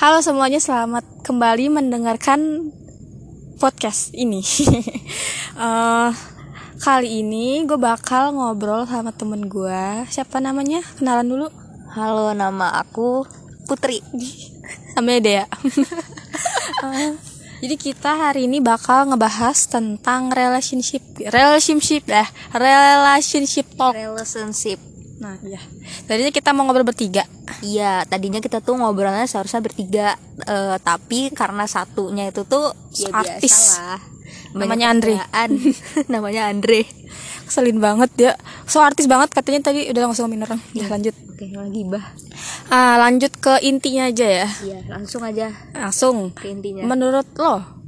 Halo semuanya, selamat kembali mendengarkan podcast ini. uh, kali ini gue bakal ngobrol sama temen gue. Siapa namanya? Kenalan dulu. Halo, nama aku Putri. Namanya Dea. uh, jadi kita hari ini bakal ngebahas tentang relationship, relationship dah, relationship talk. Relationship. Nah, iya. Tadinya kita mau ngobrol bertiga. Iya, tadinya kita tuh ngobrolnya seharusnya bertiga, uh, tapi karena satunya itu tuh ya Artis. biasalah. Namanya Andre. namanya Andre. Keselin banget dia. So artis banget katanya tadi udah langsung ngomongin orang. Ya, lanjut. Oke, lagi bah. Ah, lanjut ke intinya aja ya. Iya, langsung aja Langsung. ke intinya. Menurut lo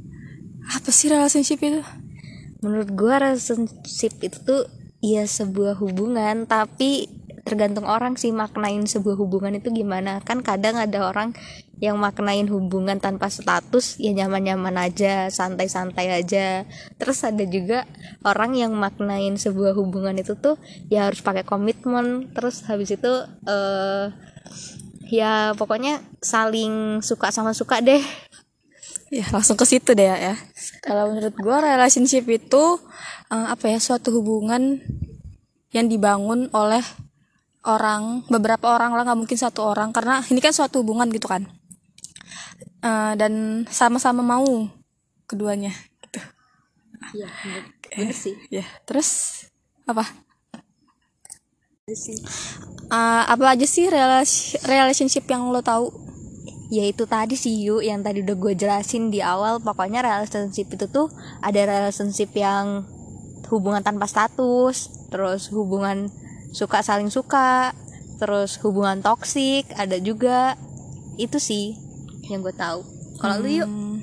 apa sih relationship itu? Menurut gua relationship itu tuh ya sebuah hubungan, tapi tergantung orang sih maknain sebuah hubungan itu gimana. Kan kadang ada orang yang maknain hubungan tanpa status ya nyaman-nyaman aja, santai-santai aja. Terus ada juga orang yang maknain sebuah hubungan itu tuh ya harus pakai komitmen. Terus habis itu eh ya pokoknya saling suka sama suka deh. Ya langsung ke situ deh ya. Kalau menurut gua relationship itu eh, apa ya suatu hubungan yang dibangun oleh orang beberapa orang lah nggak mungkin satu orang. Karena ini kan suatu hubungan gitu kan. Eh, dan sama-sama mau keduanya gitu. Iya, bener sih. ya terus apa? Eh, apa aja sih relasi- relationship yang lo tahu? Ya itu tadi sih Yu yang tadi udah gue jelasin di awal. Pokoknya relationship itu tuh ada relationship yang hubungan tanpa status terus hubungan suka saling suka terus hubungan toksik ada juga. Itu sih yang gue tahu. Kalau lu yuk. Hmm,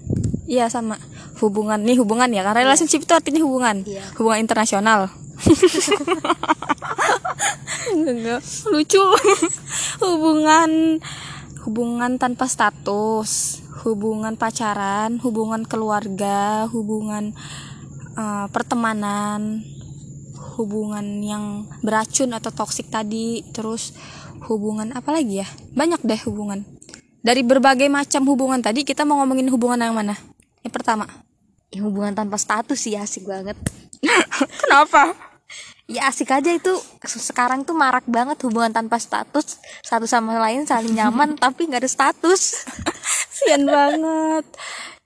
Iya sama. Hubungan nih hubungan ya karena relationship itu artinya hubungan. Iya. hubungan internasional. Enggak, lucu. Hubungan hubungan tanpa status hubungan pacaran hubungan keluarga hubungan eh, pertemanan hubungan yang beracun atau toksik tadi terus hubungan apa lagi ya? Banyak deh hubungan. Dari berbagai macam hubungan tadi kita mau ngomongin hubungan yang mana? Yang pertama. Ya, hubungan tanpa status sih asik banget. Kenapa? Ya asik aja itu. Sekarang tuh marak banget hubungan tanpa status. Satu sama lain saling nyaman tapi nggak ada status. Sian banget.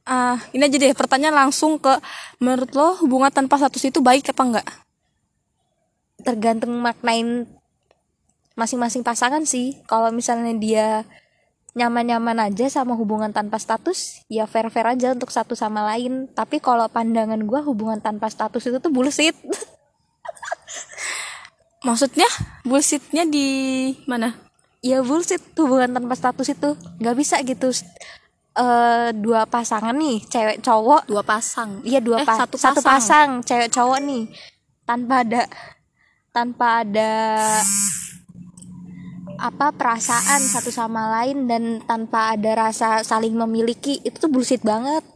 Ah, ini aja deh pertanyaan langsung ke menurut lo hubungan tanpa status itu baik apa enggak? Tergantung maknain masing-masing pasangan sih kalau misalnya dia nyaman-nyaman aja sama hubungan tanpa status ya fair-fair aja untuk satu sama lain tapi kalau pandangan gua hubungan tanpa status itu tuh bullshit Maksudnya bullshitnya di mana? ya bullshit hubungan tanpa status itu nggak bisa gitu eh dua pasangan nih cewek cowok Dua pasang. Iya dua Eh, pa- satu satu, pasang. pasang. cewek cowok nih tanpa ada tanpa ada apa perasaan satu sama lain dan tanpa ada rasa saling memiliki itu tuh bullshit banget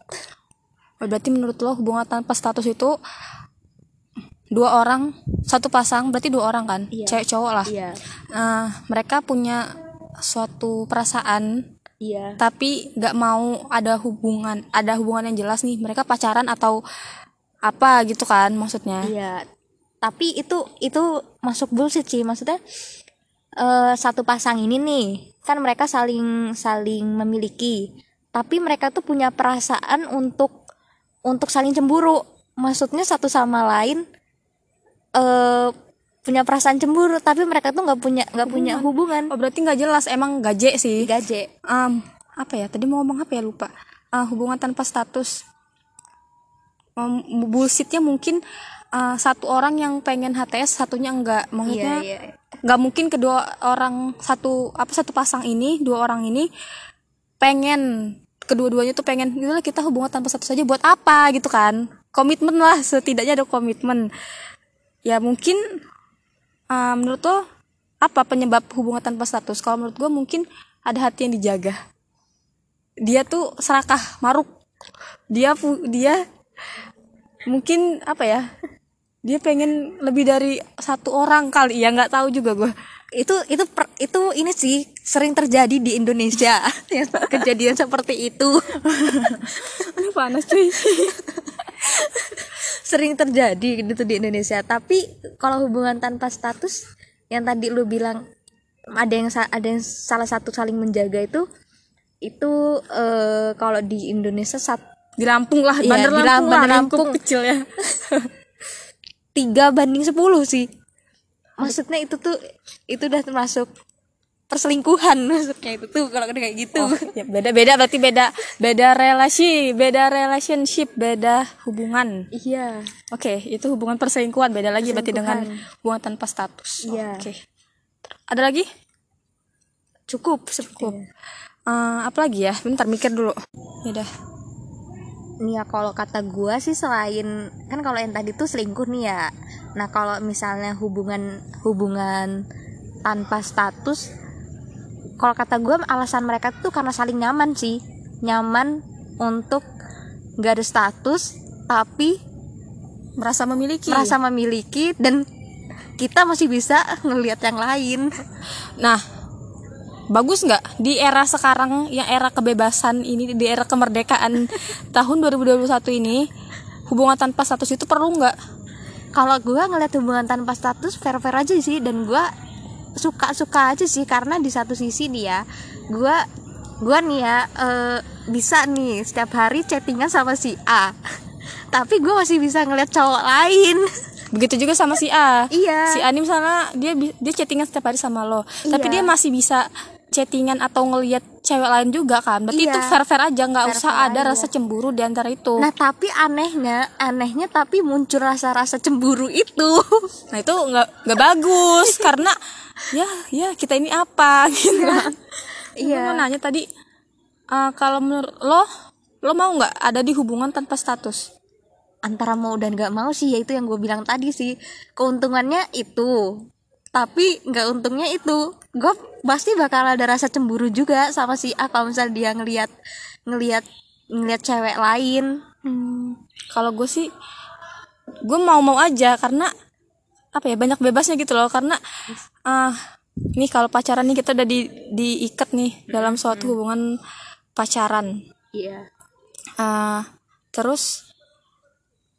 Oh, berarti menurut lo hubungan tanpa status itu dua orang satu pasang berarti dua orang kan? Iya. Cewek cowok lah. iya Nah, mereka punya suatu perasaan iya tapi nggak mau ada hubungan ada hubungan yang jelas nih mereka pacaran atau apa gitu kan maksudnya iya tapi itu itu masuk bullshit sih. Maksudnya eh satu pasang ini nih kan mereka saling saling memiliki. Tapi mereka tuh punya perasaan untuk untuk saling cemburu. Maksudnya satu sama lain eh punya perasaan cemburu tapi mereka tuh nggak punya nggak punya hubungan. Oh berarti nggak jelas. Emang gaje sih. gaje Em, apa ya? Tadi mau ngomong apa ya? Lupa. Ah, hubungan tanpa status. Bullshitnya mungkin ah, satu orang yang pengen HTS satunya enggak. Maksudnya iya nggak mungkin kedua orang satu apa satu pasang ini dua orang ini pengen kedua-duanya tuh pengen gitulah kita hubungan tanpa status saja buat apa? gitu kan. Komitmen lah setidaknya ada komitmen. Ya mungkin ah, menurut lo apa penyebab hubungan tanpa status? Kalau menurut gue mungkin ada hati yang dijaga. Dia tuh serakah maruk. Dia dia mungkin apa ya dia pengen lebih dari satu orang kali. Ya nggak tahu juga gue itu itu per- itu ini sih sering terjadi di Indonesia. Ya, kejadian seperti itu. Aduh, panas cuy. Sering terjadi gitu di Indonesia. Tapi kalau hubungan tanpa status yang tadi lu bilang ada yang ada yang salah satu saling menjaga itu itu eh, kalau di Indonesia sat, di Lampung lah Iya, bandar di Lampung Bandar lingkup Lampung. kecil ya. Tiga banding 10 sih. Maksudnya itu tuh itu udah termasuk perselingkuhan. Maksudnya itu tuh kalau kayak gitu. Ya, beda beda. Berarti beda beda relasi beda relationship beda hubungan. Iya. Oke itu hubungan perselingkuhan. Beda lagi berarti dengan hubungan tanpa status. Iya. oke. Ada lagi? Cukup cukup. Eh, apa lagi ya? Bentar mikir dulu. Ya udah ya kalau kata gua sih selain kan kalau yang tadi tuh selingkuh nih ya. Nah kalau misalnya hubungan hubungan tanpa status, kalau kata gua alasan mereka tuh karena saling nyaman sih, nyaman untuk nggak ada status tapi merasa memiliki merasa memiliki dan kita masih bisa ngelihat yang lain. Nah, bagus nggak di era sekarang yang era kebebasan ini di era kemerdekaan tahun 2021 ini hubungan tanpa status itu perlu nggak? Kalau gua ngeliat hubungan tanpa status fair-fair aja sih dan gua suka-suka aja sih karena di satu sisi nih ya, gua gua nih ya eh, bisa nih setiap hari chattingan sama si A. Tapi gua masih bisa ngeliat cowok lain. Begitu juga sama si A. Iya. Si A ini misalnya dia dia chattingan setiap hari sama lo, tapi Iya. dia masih bisa chattingan atau ngelihat cewek lain juga kan. Berarti Iya. itu fair-fair aja, nggak usah Fair-fair ada aja. rasa cemburu di antara itu. Nah tapi anehnya, anehnya tapi muncul rasa-rasa cemburu itu. Nah itu nggak nggak bagus karena ya ya kita ini apa gitu. Iya. Mau nanya tadi eh, kalau menurut lo lo mau nggak ada di hubungan tanpa status? Antara mau dan gak mau sih, ya itu yang gue bilang tadi sih. Keuntungannya itu, tapi nggak untungnya itu. Gue pasti bakal ada rasa cemburu juga sama si A kalau misalnya dia ngelihat ngelihat ngelihat cewek lain. Hmm, kalau gue sih gue mau mau aja karena apa ya banyak bebasnya gitu loh karena ah nih kalau pacaran nih kita udah di diikat nih dalam suatu hubungan pacaran Iya. Ah, terus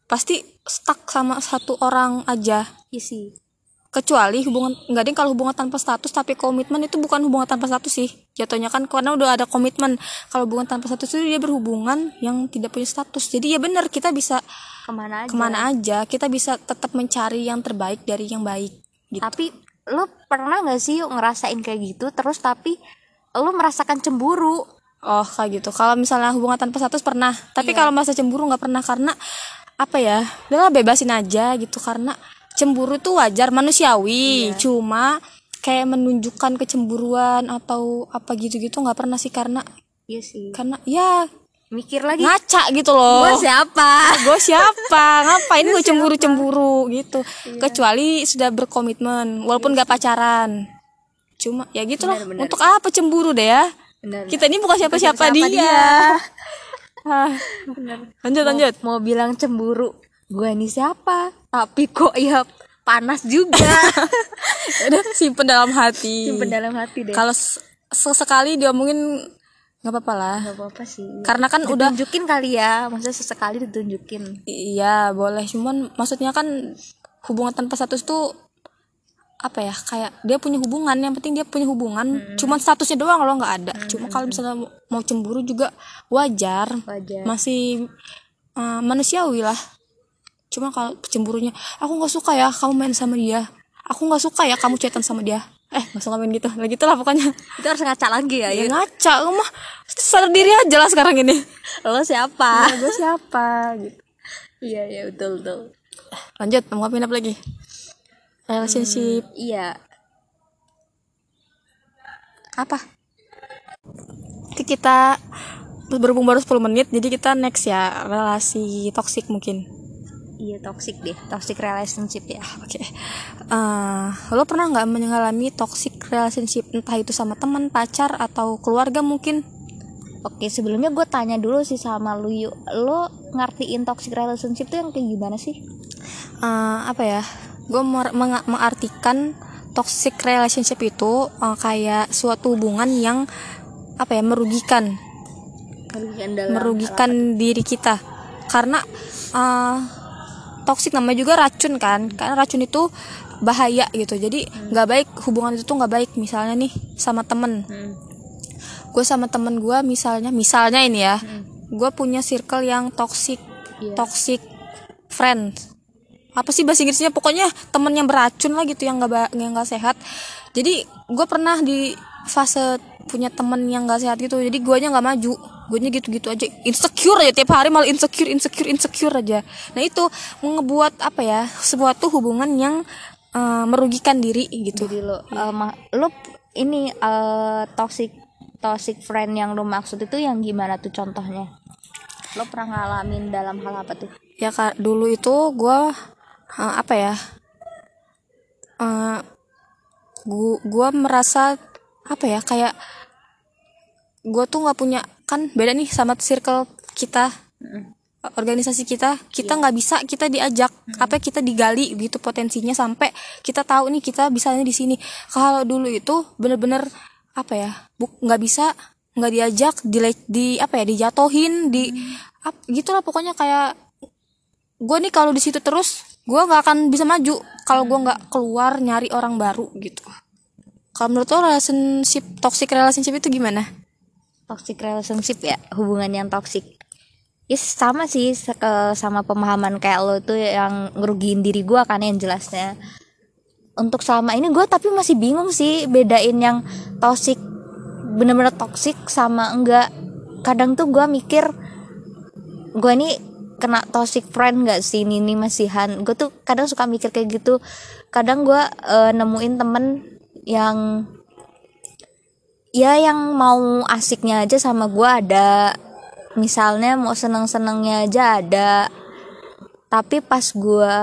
pasti stuck sama satu orang aja Isi. Kecuali hubungan nggak deh kalau hubungan tanpa status tapi komitmen itu bukan hubungan tanpa status sih. Jatuhnya kan karena udah ada komitmen. Kalau hubungan tanpa status itu dia berhubungan yang tidak punya status. Jadi ya benar kita bisa Ke mana aja. ke mana aja. Kita bisa tetap mencari yang terbaik dari yang baik gitu. Tapi lo pernah nggak sih yuk ngerasain kayak gitu? Terus tapi lo merasakan cemburu? oh kayak gitu. Kalau misalnya hubungan tanpa status pernah. Tapi kalau masa cemburu nggak pernah karena apa ya? Udahlah bebasin aja gitu. Karena cemburu itu wajar manusiawi cuma kayak menunjukkan kecemburuan atau apa gitu-gitu nggak pernah sih karena Iya sih. karena ya Mikir lagi. ngaca gitu loh Gue siapa? gue siapa ngapain gue cemburu cemburu gitu kecuali sudah berkomitmen walaupun gak pacaran cuma ya gitu loh Benar-benar. untuk apa cemburu deh ya Benar. kita ini bukan siapa siapa siapa dia, dia. Ah. lanjut lanjut Mau bilang cemburu, gue ini siapa? Tapi kok ya panas juga. udah simpen dalam hati. Simpen dalam hati deh. kalau se- sesekali diomongin nggak apa-apa lah. Gak apa-apa sih. karena kan udah Ditunjukin kali ya, maksudnya sesekali ditunjukin. Iya boleh. Cuman maksudnya kan hubungan tanpa status tuh apa ya kayak dia punya hubungan. Yang penting dia punya hubungan. Cuman statusnya doang loh nggak ada. Cuma kalau misalnya mau cemburu juga wajar. Wajar. masih uh, manusiawi lah cuma kalau cemburunya aku nggak suka ya kamu main sama dia aku nggak suka ya kamu chatan sama dia eh nggak suka main gitu lah gitu lah pokoknya Itu harus ngaca lagi ya. ya ya. ngaca kamu mah sadar diri aja lah sekarang ini Lo siapa? gue siapa gitu Iya, iya betul betul. lanjut mau ngapain apa lagi relationship Iya. apa Nanti kita berhubung baru 10 menit jadi kita next ya relasi toksik mungkin Iya toxic deh, toxic relationship ya. oke. Eh, lo pernah nggak mengalami toxic relationship entah itu sama teman pacar atau keluarga mungkin? Oke sebelumnya gue tanya dulu sih sama lu yuk, lo ngertiin toxic relationship tuh yang kayak gimana sih? Eh, apa ya? Gue mengartikan toxic relationship itu uh, kayak suatu hubungan yang apa ya merugikan. Merugikan dalam merugikan diri kita. Karena uh, toxic namanya juga racun kan. Karena racun itu bahaya gitu. Jadi nggak baik hubungan itu tuh nggak baik. Misalnya nih sama temen. Hmm. gue sama temen gue misalnya misalnya ini ya. Gue punya circle yang toxic Iya. toxic friends. Apa sih bahasa Inggrisnya? Pokoknya temen yang beracun lah gitu yang nggak yang nggak sehat. Jadi gue pernah di fase punya temen yang nggak sehat gitu. Jadi guanya nggak maju guanya gitu-gitu aja. Insecure aja. Tiap hari malah insecure insecure insecure aja. Nah itu ngebuat apa ya sebuah tuh hubungan yang eh, merugikan diri gitu. Jadi lo eh, ma- lo ini eh, toxic toxic friend yang lo maksud itu yang gimana tuh contohnya? Lo pernah ngalamin dalam hal apa tuh? Ya kak dulu itu gue apa ya eh gua gua merasa apa ya kayak gue tuh nggak punya kan beda nih sama circle kita organisasi kita. Kita nggak bisa kita diajak. Apa kita digali gitu potensinya sampai kita tahu nih kita bisanya di sini. Kalau dulu itu bener-bener apa ya nggak bisa nggak diajak di di apa ya dijatohin di ap, gitulah pokoknya kayak gue nih kalau di situ terus gue nggak akan bisa maju kalau gue nggak keluar nyari orang baru gitu. Kalau menurut lo relationship toxic relationship itu gimana toxic relationship ya hubungan yang toxic. Ya sama sih sama pemahaman kayak lo tuh yang ngerugiin diri gua kan yang jelasnya. Untuk selama ini gue tapi masih bingung sih bedain yang toxic bener-bener toxic sama enggak. Kadang tuh gua mikir gue ini kena toxic friend gak sih ini masihan? Gue tuh kadang suka mikir kayak gitu. Kadang gue nemuin temen yang ya yang mau asiknya aja sama gua ada. Misalnya mau seneng-senengnya aja ada. Tapi pas gua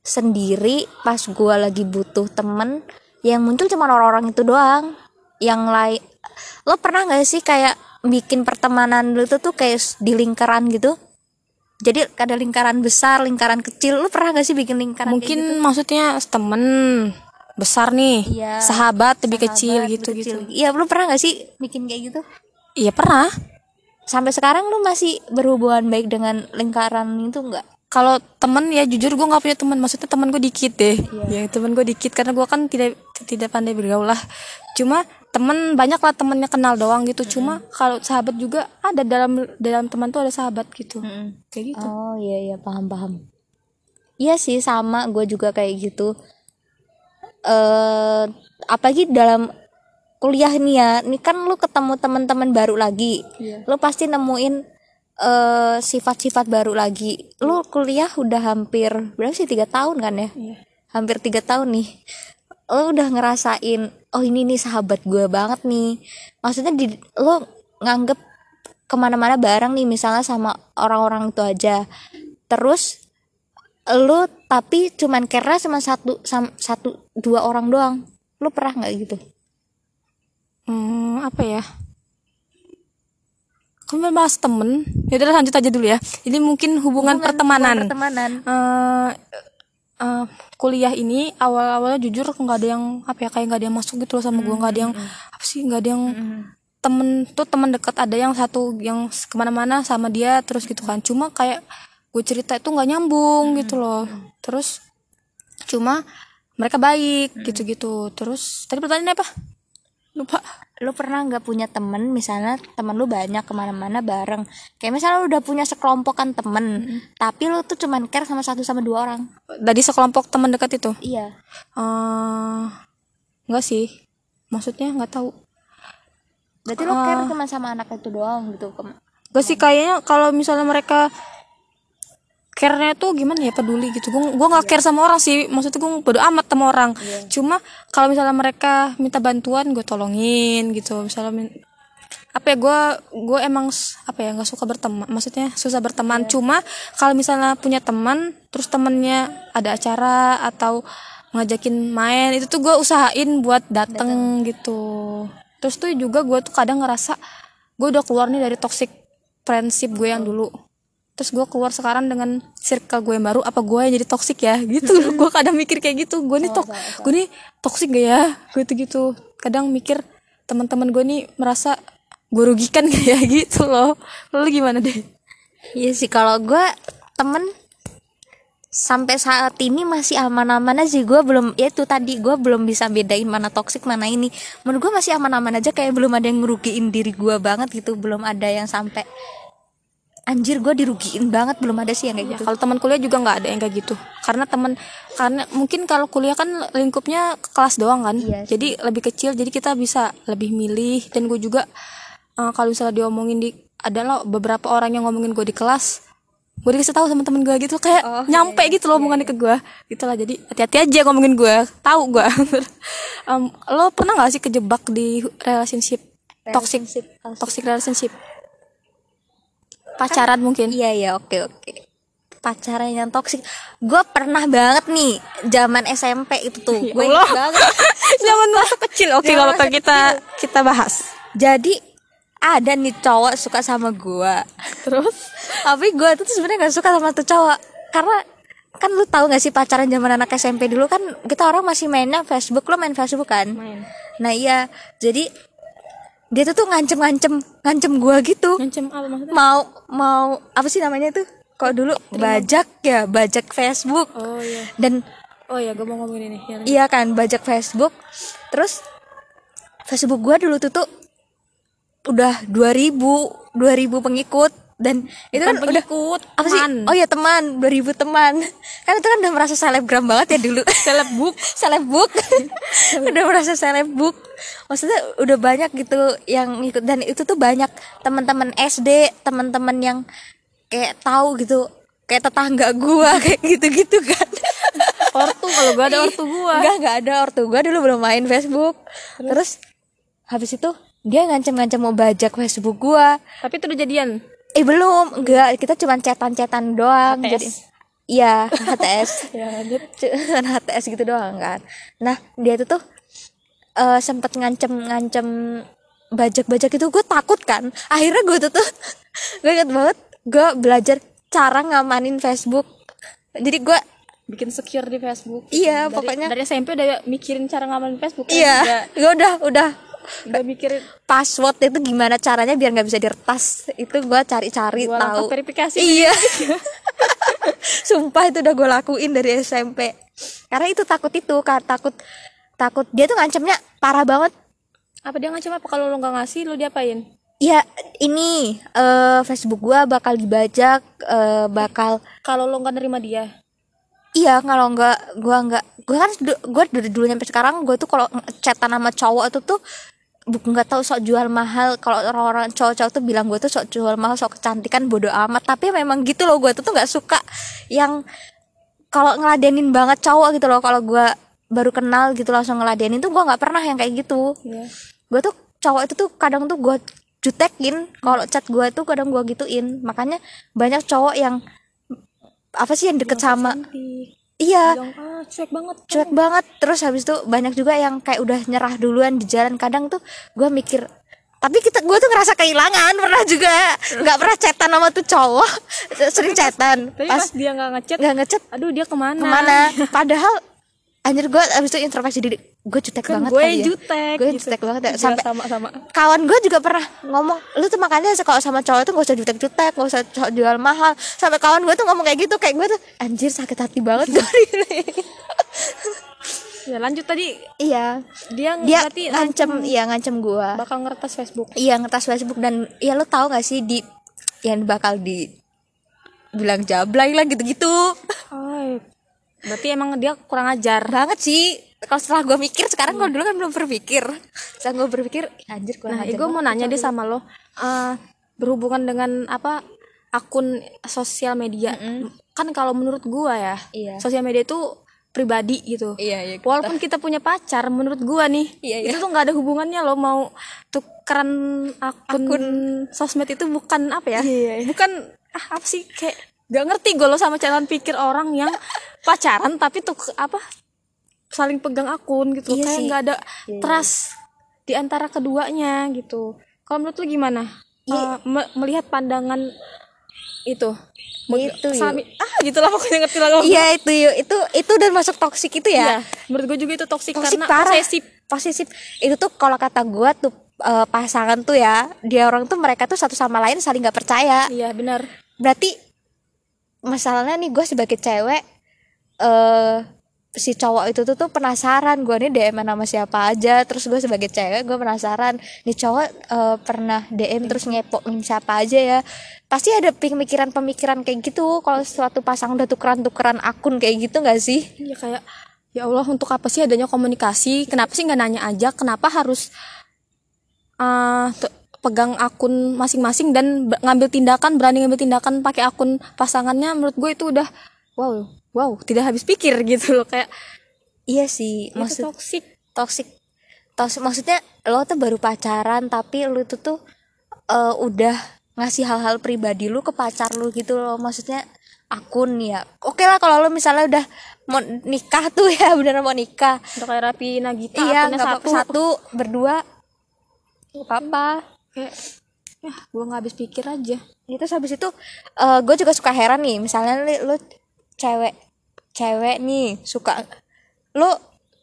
sendiri pas gua lagi butuh temen yang muncul cuma orang-orang itu doang. Yang lain lo pernah nggak sih kayak bikin pertemanan lu tuh tuh kayak di lingkaran gitu? Jadi ada lingkaran besar lingkaran kecil. Lu pernah gak sih bikin lingkaran mungkin gitu? maksudnya temen besar nih. Iya, sahabat lebih kecil Sahabat, gitu lebih gitu kecil. iya lu pernah gak sih bikin kayak gitu? Iya pernah. Sampai sekarang lu masih berhubungan baik dengan lingkaran itu enggak kalau temen ya jujur gue nggak punya teman maksudnya temen gue dikit deh. Iya. ya temen gue dikit. Karena gue kan tidak tidak pandai bergaul lah. Cuma temen banyak lah temennya kenal doang gitu. Cuma kalau sahabat juga ada dalam dalam teman tuh ada sahabat gitu. Kayak gitu. Oh iya iya. Paham paham. Iya sih sama. Gue juga kayak gitu eh apalagi dalam kuliah nih ya ini kan lu ketemu teman-teman baru lagi. Iya. lu pasti nemuin eh sifat-sifat baru lagi. Lu kuliah udah hampir berapa sih tiga tahun kan ya? Iya. hampir tiga tahun nih. Lo udah ngerasain oh ini nih sahabat gue banget nih. Maksudnya di lo nganggep ke mana-mana bareng nih misalnya sama orang-orang itu aja. Terus lo tapi cuman kira sama satu sam- satu dua orang doang. Lo pernah nggak gitu? Hmm, apa ya? Kamu bahas temen, ya udah lanjut aja dulu ya. Ini mungkin hubungan, pertemanan. pertemanan. Eh, eh, kuliah ini awal-awalnya jujur nggak ada yang apa ya kayak nggak ada yang masuk gitu loh sama gue nggak ada yang apa sih nggak ada yang temen tuh temen dekat ada yang satu yang ke mana-mana sama dia terus gitu kan. Cuma kayak gue cerita itu nggak nyambung gitu loh. Terus cuma mereka baik gitu-gitu. Terus tadi pertanyaannya apa? Lupa. Lo pernah nggak punya temen? Misalnya temen lu banyak ke mana-mana bareng. Kayak misalnya lu udah punya sekelompokan temen tapi lu tuh cuman care sama satu sama dua orang. Dari sekelompok teman dekat itu? Iya. Eh nggak sih. Maksudnya nggak tahu. Berarti lu care cuma sama anak itu doang gitu Gak sih kayaknya kalau misalnya mereka care-nya tuh gimana ya peduli gitu. Gue gua nggak care sama orang sih. Maksudnya gue bodo amat sama orang. Cuma kalau misalnya mereka minta bantuan gue tolongin gitu. Misalnya min- apa ya gue gue emang apa ya nggak suka berteman maksudnya susah berteman. Cuma kalau misalnya punya teman terus temennya ada acara atau ngajakin main itu tuh gue usahain buat dateng gitu. Terus tuh juga gue tuh kadang ngerasa gue udah keluar nih dari toxic friendship gue yang dulu terus gue keluar sekarang dengan circle gue yang baru apa gue yang jadi toksik ya? Gitu gue kadang mikir kayak gitu. Gue nih tok gue nih toksik gak ya? Gue tuh gitu kadang mikir teman-teman gue nih merasa gue rugikan gak ya? Gitu loh. Lo gimana deh? Iya sih kalau gue temen sampai saat ini masih aman-aman aja. Gue belum ya itu tadi gue belum bisa bedain mana toksik mana ini. Menurut gue masih aman-aman aja kayak belum ada yang ngerugiin diri gue banget gitu. Belum ada yang sampai anjir gue dirugiin banget belum ada sih yang kayak Ya, gitu. kalau teman kuliah juga nggak ada yang kayak gitu. Karena teman karena mungkin kalau kuliah kan lingkupnya kelas doang kan. Iya sih. jadi lebih kecil jadi kita bisa lebih milih. Dan gue juga eh, kalau misalnya diomongin di adalah beberapa orang yang ngomongin gue di kelas gue dikasih tahu sama temen gue gitu kayak Oh, nyampe gitu loh omongannya ke gue gitulah jadi hati-hati aja ngomongin gue tahu gue Em, lo pernah nggak sih kejebak di relationship? Toxic. Relationship, toxic relationship pacaran mungkin. Iya iya oke oke. Pacaran yang toksik. Gue pernah banget nih zaman SMP itu tuh. Gue inget banget. zaman masa kecil. Oke Zaman kalau kita kita bahas. Jadi ada nih cowok suka sama gue. terus? Tapi gue tuh sebenarnya gak suka sama tuh cowok. Karena kan lu tahu gak sih pacaran zaman anak SMP dulu kan kita orang masih mainnya Facebook. Lo main Facebook kan? Main. Nah iya. Jadi dia tuh tuh ngancem-ngancem ngancem gue gitu. Ngancem apa maksudnya? Mau mau apa sih namanya tuh? Kalau dulu bajak ya bajak Facebook. Oh iya. Dan oh iya gue mau ngomongin ini ya, iya kan bajak Facebook. Terus Facebook gua dulu tuh tuh udah 2000 2000 pengikut dan itu kan udah pengikut apa sih? Teman. oh ya teman 2000 teman. Kan itu kan udah merasa selebgram banget ya dulu. Selebbook selebbook udah merasa selebbook maksudnya udah banyak gitu yang ikut dan itu tuh banyak teman-teman SD teman-teman yang kayak tahu gitu. Kayak tetangga gua kayak gitu-gitu kan. Ortu kalau gue ada ortu gue Enggak, enggak ada ortu gua. Dulu belum main Facebook. Terus, habis itu dia ngancem-ngancem mau bajak Facebook gua. tapi itu udah jadian Eh belum, enggak, kita cuma cetan-cetan doang. HTS. Jadi Iya, HTS. ya lanjut Cuman HTS gitu doang kan. Nah, dia itu tuh eh sempet ngancem-ngancem bajak-bajak itu gue takut kan. Akhirnya gue tuh tuh gue inget banget gue belajar cara ngamanin Facebook. Jadi gue bikin secure di Facebook iya dari, pokoknya dari SMP udah mikirin cara ngamalin Facebook kan? iya udah, gue udah udah udah mikirin password itu gimana caranya biar nggak bisa diretas. Itu gue cari-cari tahu. verifikasi iya. Sumpah itu udah gue lakuin dari SMP karena itu takut itu kan takut takut dia tuh ngancemnya parah banget. Apa dia ngancam apa? Kalau lo nggak ngasih lo diapain? Ya ini eh Facebook gue bakal dibajak eh, bakal kalau lo nggak nerima dia iya kalau nggak gue nggak gue kan gue dari dulu sampai sekarang gue tuh kalau chatan sama cowok itu tuh bukan nggak tahu sok jual mahal. Kalau orang-orang cowok-cowok tuh bilang gue tuh sok jual mahal sok kecantikan bodoh amat. Tapi memang gitu loh gue tuh tuh nggak suka yang kalau ngeladenin banget cowok gitu loh. Kalau gue baru kenal gitu langsung ngeladenin tuh gue nggak pernah yang kayak gitu. Iya. gue tuh cowok itu tuh kadang tuh gue jutekin. Kalau chat gue tuh kadang gue gituin. Makanya banyak cowok yang apa sih yang deket sama? Cantik. iya. Bilang, ah cuek banget. Cuek banget. Terus habis itu banyak juga yang kayak udah nyerah duluan di jalan. Kadang tuh gue mikir tapi kita gue tuh ngerasa kehilangan. Pernah juga nggak pernah chatan sama tuh cowok. Sering tapi pas pas dia nggak ngechat nggak ngechat aduh dia ke mana? ke mana? Padahal anjir gue abis itu introspeksi diri gue jutek kan banget gue kali ya. jutek gue gitu. jutek banget ya. Sampai sama-sama kawan gue juga pernah ngomong lu tuh makanya kalau sama cowok tuh gak usah jutek-jutek gak usah jual mahal. Sampai kawan gue tuh ngomong kayak gitu kayak gue tuh anjir sakit hati banget gue ya lanjut tadi. Iya. Dia dia ngancem iya ngancem gue bakal ngeretas Facebook. Iya ngetas Facebook dan ya lo tau gak sih di yang bakal di bilang jablay lah gitu-gitu. Berarti emang dia kurang ajar. Banget sih kalau setelah gue mikir sekarang kalau dulu kan belum berpikir. Setelah gue berpikir anjir kurang nah gue mau nanya deh sama lo. Eh, berhubungan dengan apa akun sosial media. Kan kalau menurut gua ya Iya. sosial media itu pribadi gitu. Iya iya walaupun kita punya pacar menurut gua nih Iya, iya. itu tuh nggak ada hubungannya lo mau tukeran akun, sosmed itu bukan apa ya? Iya, iya. bukan ah, apa sih? Kayak gak ngerti gue lo sama jalan pikir orang yang pacaran tapi tuh apa saling pegang akun gitu. Iya kayak nggak ada Iya, iya. trust di antara keduanya gitu. Kalau menurut lu gimana? Iya. Eh, me- melihat pandangan itu. Itu, yuk. Sami, ah gitulah pokoknya ngerti lah iya itu yuk. Itu itu udah masuk toksik itu Iya, ya menurut gue juga itu toksik toksik karena parah. posesif. Posesif. Itu tuh kalau kata gua tuh eh, pasangan tuh ya dia orang tuh mereka tuh satu sama lain saling nggak percaya. Iya benar. Berarti masalahnya nih gue sebagai cewek eh si cowok itu tuh tuh penasaran gue nih DM sama siapa aja terus gue sebagai cewek gue penasaran nih cowok eh, pernah DM terus ngepoin siapa aja ya? Pasti ada pemikiran-pemikiran kayak gitu kalau suatu pasangan udah tukeran-tukeran akun kayak gitu nggak sih? Ya kayak ya Allah untuk apa sih adanya komunikasi? Kenapa sih nggak nanya aja? Kenapa harus te- pegang akun masing-masing dan ngambil tindakan berani ngambil tindakan pakai akun pasangannya? Menurut gue itu udah wow wow tidak habis pikir gitu loh kayak iya sih itu maksud toksik toxic. toxic maksudnya lo tuh baru pacaran tapi lu tuh tuh eh, udah ngasih hal-hal pribadi lu ke pacar lu gitu loh maksudnya akun ya. Oke lah kalau lo misalnya udah mau nikah tuh ya beneran mau nikah. Udah kayak Rapi Nagita iya nggak satu. satu berdua. Nggak apa-apa. Kayak ya gue nggak habis pikir aja. Itu habis itu gue juga suka heran nih misalnya lu cewek cewek nih suka lu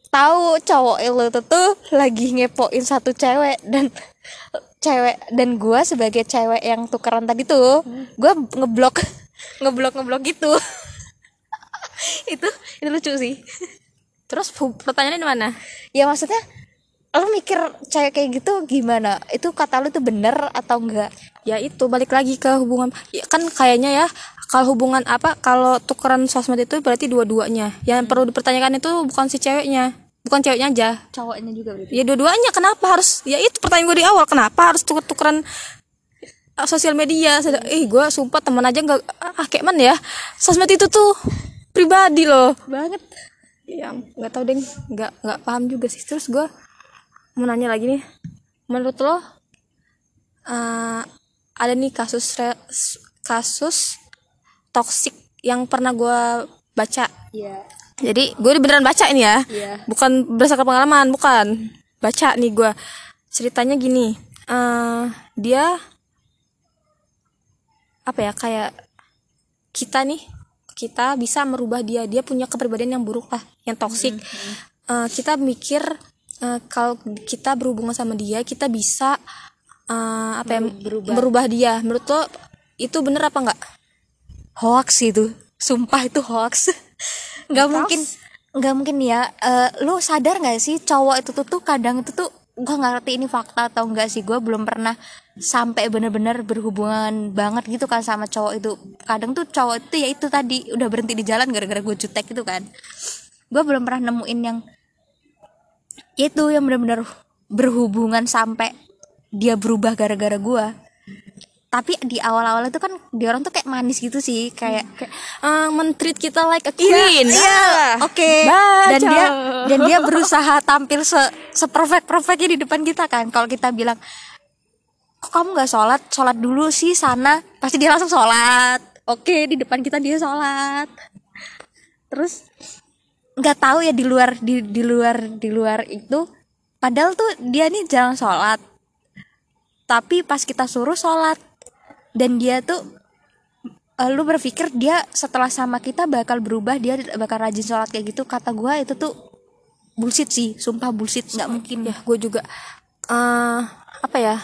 tahu cowok lu tuh tuh lagi ngepoin satu cewek dan cewek dan gue sebagai cewek yang tukeran tadi tuh gue ngeblok ngeblok ngeblok gitu. Itu itu lucu sih. Terus pertanyaannya di mana? Ya maksudnya lu mikir cewek kayak gitu gimana? Itu kata lu tuh bener atau enggak? Ya itu balik lagi ke hubungan. Ya, kan kayaknya ya kalau hubungan apa kalau tukeran sosmed itu berarti dua-duanya. Yang perlu dipertanyakan itu bukan si ceweknya. Bukan ceweknya aja. Cowoknya juga berarti. Ya dua-duanya. Kenapa harus ya itu pertanyaan gue di awal. Kenapa harus tuker-tukeran uh, sosial media? Sada- eh gue sumpah teman aja nggak ah kayak mana ya? Sosmed itu tuh pribadi loh. Banget. Ya nggak tahu deh nggak nggak paham juga sih. Terus gue mau nanya lagi nih. Menurut lo eh, ada nih kasus re- kasus toksik yang pernah gue baca. Iya. jadi gue beneran baca ini ya. Iya. bukan berdasarkan pengalaman bukan. Baca nih gue ceritanya gini. Eh dia apa ya kayak kita nih kita bisa merubah dia. Dia punya kepribadian yang buruk lah yang toksik Eh, kita mikir eh, kalau kita berhubungan sama dia kita bisa eh, apa ya Berubah. merubah dia. Menurut lo itu bener apa enggak hoax itu. Sumpah itu hoax. Nggak mungkin nggak mungkin ya. Eh, lu sadar nggak sih cowok itu tuh, tuh kadang itu tuh gua nggak ngerti ini fakta atau enggak sih. Gua belum pernah sampai bener-bener berhubungan banget gitu kan sama cowok itu. Kadang tuh cowok itu ya itu tadi udah berhenti di jalan gara-gara gue jutek gitu kan. Gue belum pernah nemuin yang itu yang bener-bener berhubungan sampai dia berubah gara-gara gua tapi di awal-awal itu kan dia orang tuh kayak manis gitu sih kayak kayak eh, mentreat kita like a queen Iya, Ah. oke. Baca. Dan dia dan dia berusaha tampil se seperfect perfectnya di depan kita kan. Kalau kita bilang, kok kamu nggak sholat? Sholat dulu sih sana. Pasti dia langsung sholat. Oke, di depan kita dia sholat. Terus nggak tahu ya di luar di di luar di luar itu. Padahal tuh dia nih jarang sholat. Tapi pas kita suruh sholat dan dia tuh eh, lu berpikir dia setelah sama kita bakal berubah dia bakal rajin sholat kayak gitu. Kata gua itu tuh bullshit sih sumpah bullshit. Nggak mungkin. Ya gue juga eh apa ya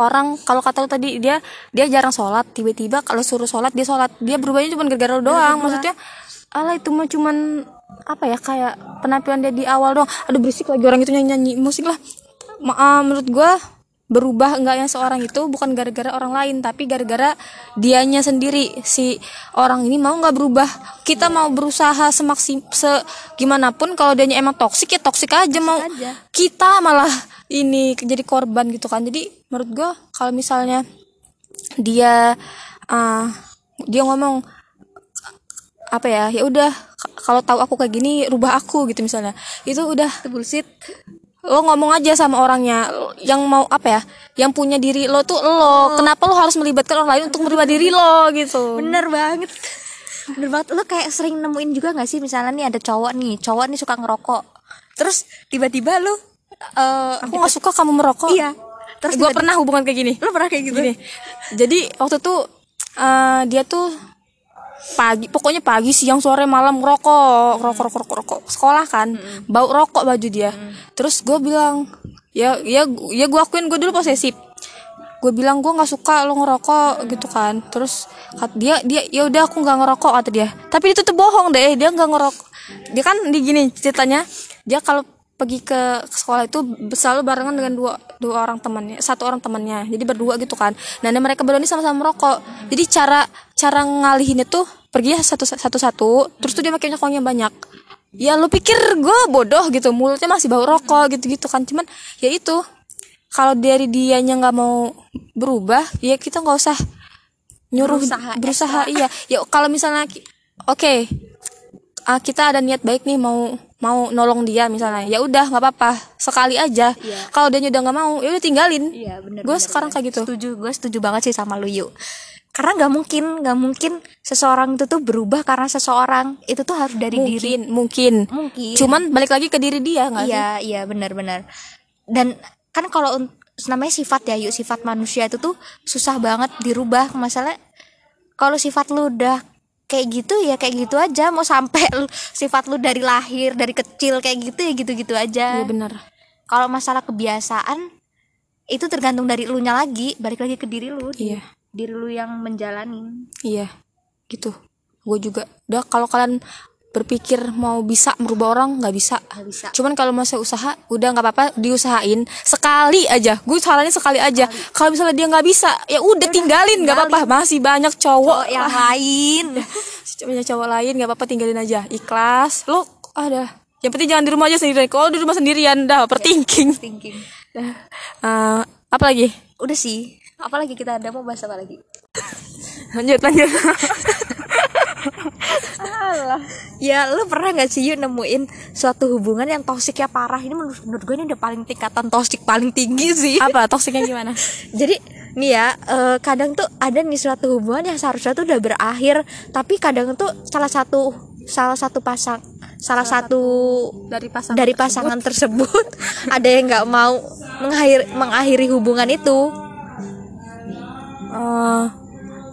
orang kalau kata lu tadi dia dia jarang sholat. Tiba-tiba kalau suruh sholat dia sholat. Dia berubahnya cuma gara-gara doang. maksudnya ala itu mah cuman apa ya kayak penampilan dia di awal doang. Aduh berisik lagi orang itu nyanyi nyanyi musik lah. Ma- eh, menurut gue berubah enggaknya seorang itu bukan gara-gara orang lain tapi gara-gara dianya sendiri. Si orang ini mau nggak berubah? Kita mau berusaha semaksim se gimana pun kalau dianya emang toksik ya toksik aja mau. Aja. kita malah ini jadi korban gitu kan. Jadi menurut gua kalau misalnya dia ah, dia ngomong apa ya ya udah kalau tahu aku kayak gini rubah aku gitu misalnya. Itu udah itu bullshit lo ngomong aja sama orangnya yang mau apa ya yang punya diri lo tuh lo. Kenapa lo harus melibatkan orang lain untuk merubah diri lo gitu? Bener banget. Bener banget. Lu kayak sering nemuin juga nggak sih misalnya nih ada cowok nih cowok nih suka ngerokok. Terus tiba-tiba lu eh aku nggak suka kamu merokok. Iya. Terus gue pernah hubungan kayak gini. Lu pernah kayak gitu? Gini. Jadi waktu itu eh, dia tuh pagi pokoknya pagi siang sore malam rokok rokok rokok rokok, rokok. sekolah kan bau rokok baju dia. Terus gue bilang ya ya ya gue akuin gue dulu posesif. Gue bilang gue nggak suka lo ngerokok gitu kan. Terus kat- dia dia ya udah aku nggak ngerokok kata dia. Tapi itu tuh bohong deh dia nggak ngerokok. Dia kan di gini ceritanya. Dia kalau pergi ke sekolah itu selalu barengan dengan dua dua orang temannya satu orang temannya. Jadi berdua gitu kan. Nah dan mereka berdua ini sama-sama merokok. Jadi cara cara ngalihin itu pergi satu satu satu terus tuh dia pakai nyokongnya banyak. Ya lu pikir gue bodoh gitu mulutnya masih bau rokok gitu gitu kan. Cuman ya itu kalau dari dianya nggak mau berubah ya kita nggak usah nyuruh Berusaha berusaha, iya. Ya kalau misalnya oke ah, kita ada niat baik nih mau mau nolong dia misalnya ya udah nggak apa-apa sekali aja Iya. kalau dia udah nggak mau ya udah tinggalin Iya bener gue sekarang kayak gitu Setuju, gue setuju banget sih sama lu yuk. Karena nggak mungkin, nggak mungkin seseorang itu tuh berubah karena seseorang itu tuh harus dari diri. mungkin mungkin Mungkin. cuman balik lagi ke diri dia nggak sih Iya, iya benar-benar. Dan kan kalau namanya sifat ya, yuk sifat manusia itu tuh susah banget dirubah. Masalah kalau sifat lu udah kayak gitu ya kayak gitu aja. Mau sampai lu- sifat lu dari lahir, dari kecil kayak gitu ya gitu-gitu aja. iya benar Kalau masalah kebiasaan itu tergantung dari lu nya lagi, balik lagi ke diri lu. iya Diri lu yang menjalani. iya gitu gue juga udah kalau kalian berpikir mau bisa merubah orang nggak bisa. Gak bisa. cuman kalau masih usaha udah nggak apa-apa diusahain sekali aja. Gue sarannya sekali aja. Kalau misalnya dia nggak bisa ya udah tinggalin nggak apa-apa. masih banyak cowok Oh, yang lain. banyak cowok lain nggak apa-apa tinggalin aja. Ikhlas. Lo ada. Yang penting jangan di rumah aja sendirian. Kalau di rumah sendirian dah overthinking. Thinking. Eh, apa lagi? Udah sih. Apalagi kita ada? Mau bahas apa lagi? lanjut lanjut. Ya lu pernah gak sih yuk nemuin suatu hubungan yang toksiknya parah? Ini menurut, menurut gue ini udah paling tingkatan toksik paling tinggi sih. Apa? Toksiknya gimana? Jadi nih ya eh, kadang tuh ada nih suatu hubungan yang seharusnya tuh udah berakhir Tapi kadang tuh salah satu salah satu pasang salah, satu, dari pasangan dari pasangan tersebut ada yang nggak mau mengakhiri, mengakhiri hubungan itu. Eh,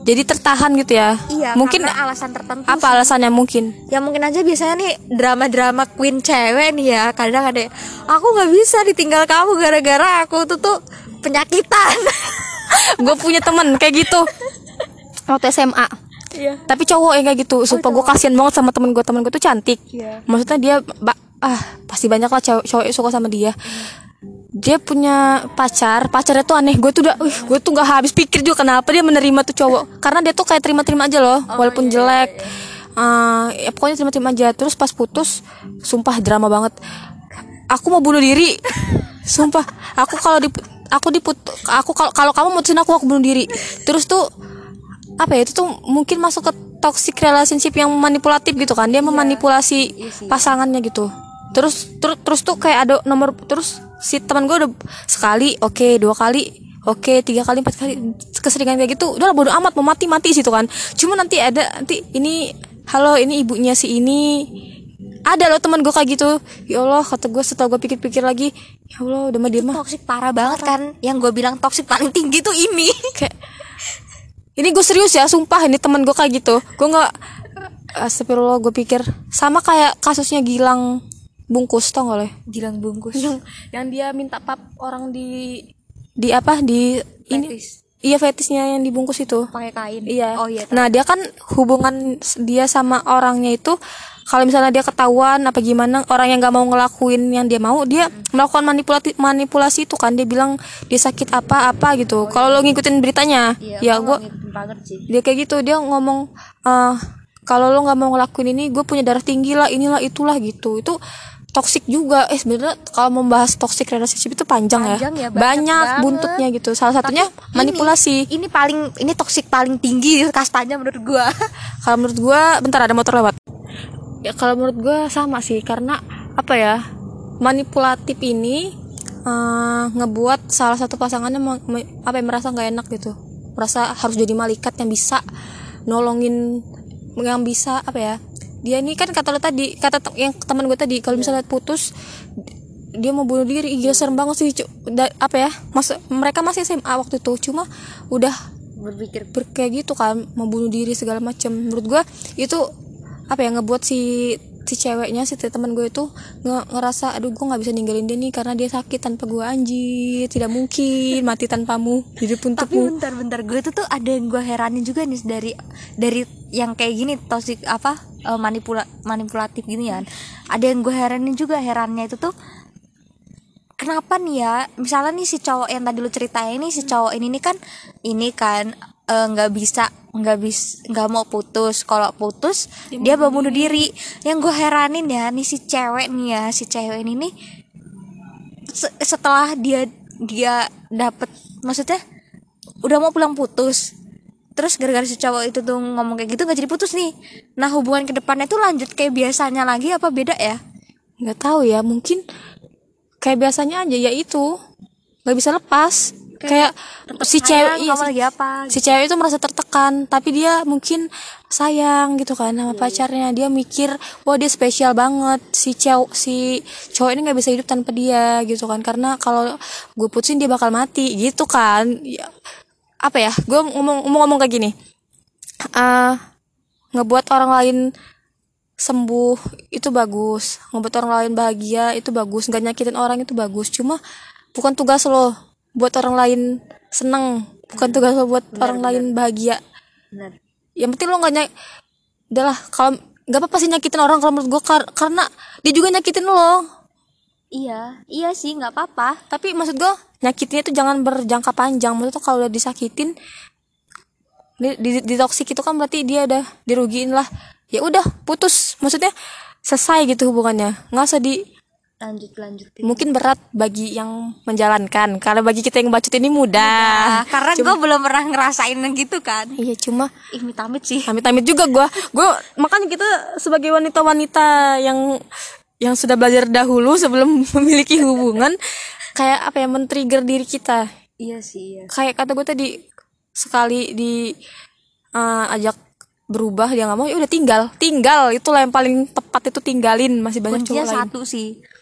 jadi tertahan gitu ya? Iya mungkin alasan tertentu apa alasannya mungkin? Ya mungkin aja biasanya nih drama-drama queen cewek nih ya kadang ada aku nggak bisa ditinggal kamu gara-gara aku tuh tuh penyakitan. Gue punya temen kayak gitu. Waktu SMA iya. Tapi cowok yang kayak gitu. Sumpah gue kasihan banget sama temen gue temen gue tuh cantik. Iya. maksudnya dia ah pasti banyak lah cowok cowok suka sama dia dia punya pacar pacarnya tuh aneh. Gue tuh udah wih, gue tuh nggak habis pikir juga kenapa dia menerima tuh cowok. Karena dia tuh kayak terima-terima aja loh walaupun jelek. Eh, ya pokoknya terima-terima aja. Terus pas putus sumpah drama banget. Aku mau bunuh diri. Sumpah aku kalau di aku diput aku kalau kalau kamu mutusin aku aku bunuh diri. Terus tuh apa ya itu tuh mungkin masuk ke toxic relationship yang manipulatif gitu kan. Dia memanipulasi pasangannya gitu. Terus terus terus tuh kayak ada nomor terus si teman gue udah sekali oke dua kali oke tiga kali empat kali keseringan kayak gitu udah bodo amat mau mati mati situ kan. Cuma nanti ada nanti ini halo ini ibunya si ini. Ada loh teman gue kayak gitu. Ya Allah kata gue setelah gue pikir-pikir lagi ya Allah udah mah dia mah toksik parah banget kan? Yang gue bilang toksik paling tinggi tuh ini kayak ini gue serius ya sumpah ini temen gue kayak gitu. Gue nggak Astagfirullah gue pikir. Sama kayak kasusnya Gilang bungkus tau gak lo? Gilang bungkus. Yang yang dia minta pap orang di di apa? Di ini? Fetis. iya fetisnya yang dibungkus itu. Pakai kain. Iya. Oh iya nah dia kan hubungan dia sama orangnya itu kalau misalnya dia ketahuan apa gimana orang yang nggak mau ngelakuin yang dia mau dia melakukan manipulasi manipulasi itu kan. Dia bilang dia sakit apa apa gitu. Kalau lo ngikutin beritanya ya gue dia kayak gitu. Dia ngomong eh kalau lo nggak mau ngelakuin ini gue punya darah tinggi lah inilah itulah gitu. Itu toxic juga. Eh sebenarnya kalau membahas toxic relationship itu panjang, Panjang ya, ya, banyak banyak, banget. buntutnya gitu. Salah satunya Ini- manipulasi. ini paling ini toksik paling tinggi kastanya menurut gua. Kalau menurut gue bentar ada motor lewat. Ya kalau menurut gue sama sih karena apa ya manipulatif ini eh, ngebuat salah satu pasangannya me- me- apa ya, merasa nggak enak gitu. Merasa harus jadi malaikat yang bisa nolongin yang bisa apa ya dia ini kan kata lo tadi kata te- yang teman gue tadi kalau misalnya putus dia mau bunuh diri gila serem banget sih cu. Da- apa ya mas mereka masih SMA waktu itu cuma udah berpikir ber kayak gitu kan mau bunuh diri segala macam menurut gue itu apa ya ngebuat si si ceweknya si teman gue itu nge ngerasa aduh gue nggak bisa ninggalin dia nih karena dia sakit tanpa gue anjir tidak mungkin mati tanpamu hidup tapi untukmu. bentar-bentar gue tuh tuh ada yang gue heranin juga nih dari dari yang kayak gini toxic apa eh, manipula manipulatif gini kan. Ada yang gue heranin juga herannya itu tuh kenapa nih ya? Misalnya nih si cowok yang tadi lu ceritain nih si cowok ini nih kan ini kan eh, nggak bisa nggak bis nggak mau putus. Kalau putus dia, mau bunuh diri. Yang gue heranin ya nih si cewek nih ya si cewek ini nih se- setelah dia dia dapet maksudnya udah mau pulang putus. Terus gara-gara si cowok itu tuh ngomong kayak gitu nggak jadi putus nih. Nah hubungan ke depannya tuh lanjut kayak biasanya lagi apa beda ya? Nggak tahu ya mungkin kayak biasanya aja ya itu. Nggak bisa lepas kayak, si cewek iya, si- lagi apa si cewek itu merasa tertekan tapi dia mungkin sayang gitu kan sama pacarnya. Dia mikir wah dia spesial banget. Si cowok si cowok ini nggak bisa hidup tanpa dia gitu kan. Karena kalau gue putusin dia bakal mati gitu kan. Ya, apa ya gue ngomong ngomong ngomong kayak gini. Ah ngebuat orang lain sembuh itu bagus. Ngebuat orang lain bahagia itu bagus. Nggak nyakitin orang itu bagus. Cuma bukan tugas lo buat orang lain seneng bukan tugas lo buat orang lain bahagia. Bener. yang penting lo nggak nyak udahlah kalau nggak apa-apa sih nyakitin orang kalau menurut gue kar- karena dia juga nyakitin lo. Iya iya sih nggak apa-apa. Tapi maksud gue nyakitinnya itu jangan berjangka panjang. Maksudnya kalau udah disakitin di, di, di toksik itu kan berarti dia udah dirugiin lah. Ya udah putus. Maksudnya selesai gitu hubungannya. Nggak usah di lanjut lanjutin mungkin berat bagi yang menjalankan karena bagi kita yang bacot ini mudah. Nah, karena gue belum pernah ngerasain gitu kan. Iya cuma ih amit sih. Amit-amit juga gue gue makanya kita sebagai wanita-wanita yang yang sudah belajar dahulu sebelum memiliki hubungan kayak apa ya men-trigger diri kita. Iya sih iya. Kayak kata gue tadi sekali di eh, ajak berubah dia nggak mau ya udah tinggal tinggal. Itulah yang paling tepat itu tinggalin. Masih banyak kuncinya cowok lain. satu sih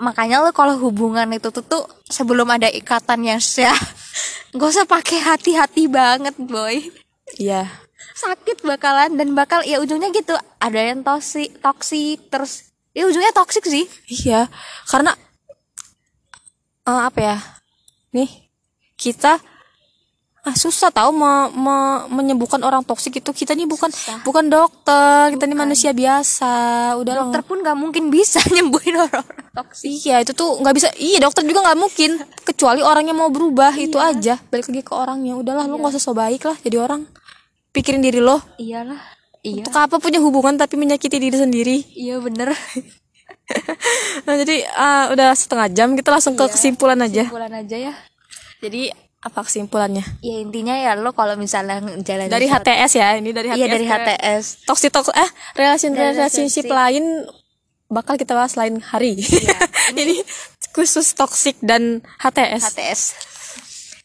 makanya lo kalau hubungan itu tuh, tuh sebelum ada ikatan yang sah gak usah pakai hati-hati banget boy. Iya. Sakit bakalan dan bakal ya ujungnya gitu. Ada yang toksik toksik terus ya ujungnya toksik sih. Iya, karena eh, apa ya? Nih, kita ah susah tahu me- me- menyembuhkan orang toksik itu kita nih bukan bukan dokter, kita nih manusia biasa. Udah dokter pun gak mungkin bisa nyembuhin orang-orang toksik Iya, itu tuh nggak bisa. Iya, dokter juga nggak mungkin kecuali orangnya mau berubah itu aja. Balik lagi ke orangnya. Udahlah, lu nggak usah so baik lah jadi orang. Pikirin diri lo. iyalah iya Untuk apa punya hubungan tapi menyakiti diri sendiri? iya bener Nah, jadi ah, udah setengah jam kita langsung ke kesimpulan aja. bulan aja ya Jadi apa kesimpulannya? ya intinya ya lo kalau misalnya jalan Dari HTS ya, ini dari HTS. iya dari HTS Toxic toxic eh relation relationship lain bakal kita bahas lain hari. ini khusus toxic dan HTS. HTS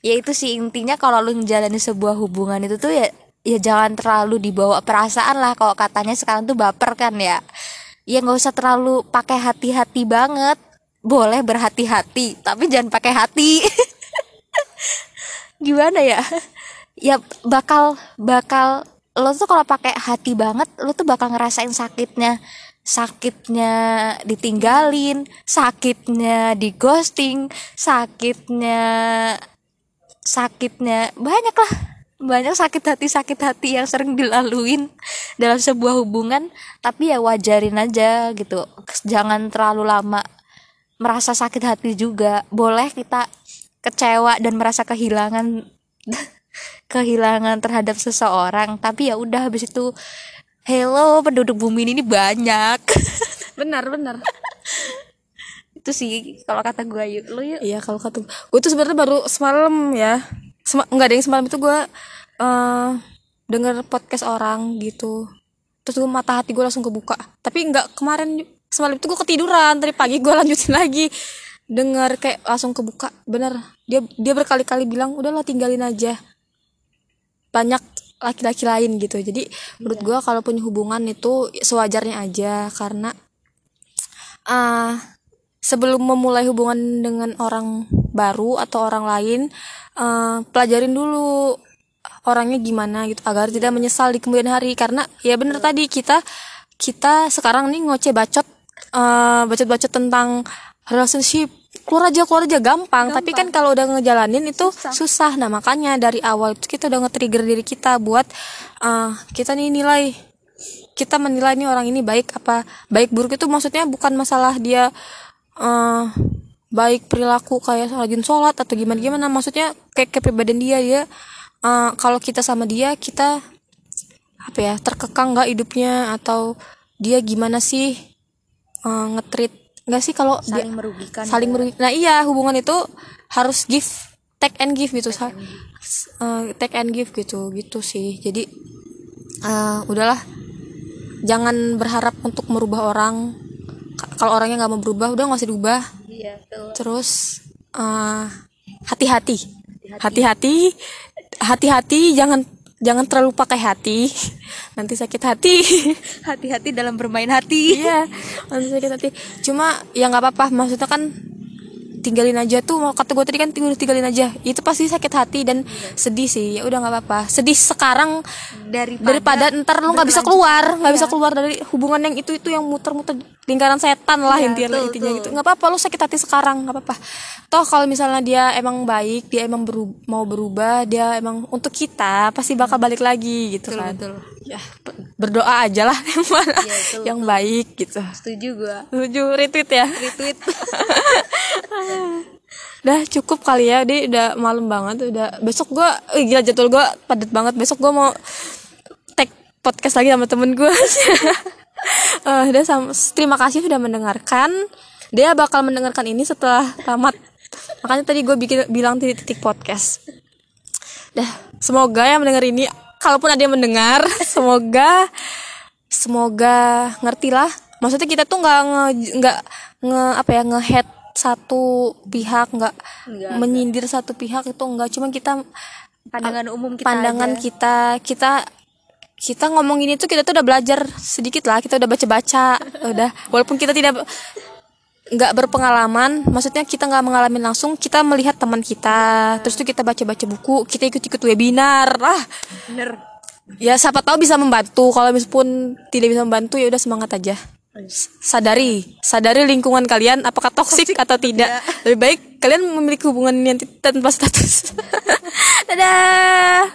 ya itu sih intinya kalau lu menjalani sebuah hubungan itu tuh ya ya jangan terlalu dibawa perasaan lah kalau katanya sekarang tuh baper kan ya ya nggak usah terlalu pakai hati-hati banget boleh berhati-hati tapi jangan pakai hati gimana ya? Ya bakal bakal lo tuh kalau pakai hati banget lo tuh bakal ngerasain sakitnya. Sakitnya ditinggalin sakitnya di ghosting sakitnya sakitnya banyak lah. Banyak sakit hati sakit hati yang sering dilaluin dalam sebuah hubungan tapi ya wajarin aja gitu. Jangan terlalu lama merasa sakit hati juga. Boleh kita kecewa dan merasa kehilangan kehilangan terhadap seseorang tapi ya udah habis itu hello penduduk bumi ini banyak Benar, benar. itu sih kalau kata gue yuk lu yuk Iya kalau kata gue tuh sebenarnya baru semalam ya. Sema, enggak ada yang semalam itu gue eh denger podcast orang gitu. Terus gue mata hati gue langsung kebuka. Tapi enggak kemarin semalam itu gue ketiduran. Tadi pagi gue lanjutin lagi. Dengar kayak langsung kebuka. Bener. Dia dia berkali-kali bilang udahlah tinggalin aja. Banyak laki-laki lain gitu. Jadi menurut gue kalau punya hubungan itu sewajarnya aja karena ah sebelum memulai hubungan dengan orang baru atau orang lain eh, pelajarin dulu orangnya gimana gitu agar tidak menyesal di kemudian hari karena ya bener tadi kita kita sekarang nih ngoceh bacot eh, bacot-bacot tentang relationship keluar aja keluar aja gampang, tapi kan kalau udah ngejalanin itu susah. nah makanya dari awal itu kita udah nge-trigger diri kita buat eh, kita nih nilai kita menilai nih orang ini baik apa baik buruk. Itu maksudnya bukan masalah dia eh baik perilaku kayak rajin sholat atau gimana gimana maksudnya kayak kepribadian dia dia eh, kalau kita sama dia kita apa ya terkekang nggak hidupnya atau dia gimana sih eh, nge-treat nggak sih kalau dia saling merugikan saling merugikan nah iya hubungan itu harus give take and give gitu Sa- eh, take and give gitu gitu sih. Jadi eh, udahlah. Jangan berharap untuk merubah orang. Ka- kalau orangnya nggak mau berubah udah nggak usah diubah. Iya betul. terus eh, hati-hati. Hati-hati hati-hati jangan jangan terlalu pakai hati. Nanti sakit hati. Hati-hati dalam bermain hati. Iya nanti sakit hati. Cuma ya nggak apa-apa. Maksudnya kan tinggalin aja tuh. Mau kata gue tadi kan tinggal tinggalin aja. Itu pasti sakit hati dan sedih sih. Ya udah nggak apa-apa. Sedih sekarang daripada, daripada ntar lu nggak bisa keluar. Nggak bisa keluar dari hubungan yang itu itu yang muter-muter lingkaran setan lah Iya, intinya betul, intinya betul. gitu. Nggak apa-apa lu sakit hati sekarang nggak apa-apa. Toh kalau misalnya dia emang baik dia emang beru- mau berubah dia emang untuk kita pasti bakal balik lagi gitu betul, kan. betul. ya berdoa aja lah yang mana Iya, betul, yang baik gitu. Setuju gua. Setuju retweet ya. Retweet. Udah cukup kali ya dia udah malam banget udah besok gua gila jadwal gua padat banget. Besok gua mau tag podcast lagi sama temen gua Eh, udah sam- terima kasih sudah mendengarkan. Dia bakal mendengarkan ini setelah tamat. Makanya tadi gue bikin bilang titik-titik podcast. Dah semoga yang mendengar ini kalaupun ada yang mendengar semoga semoga ngerti lah. Maksudnya kita tuh nggak nge nggak nge apa ya ngehead satu pihak nggak menyindir satu pihak itu enggak cuma kita pandangan umum kita pandangan aja. kita kita kita ngomong ini tuh kita tuh udah belajar sedikit lah kita udah baca-baca udah. Walaupun kita tidak nggak berpengalaman maksudnya kita nggak mengalami langsung kita melihat teman kita terus tuh kita baca-baca buku kita ikut-ikut webinar ah bener. Ya siapa tahu bisa membantu. Kalau meskipun tidak bisa membantu ya udah semangat aja. Sadari sadari lingkungan kalian apakah toksik atau tidak. Lebih baik kalian memiliki hubungan yang tanpa status. Dadah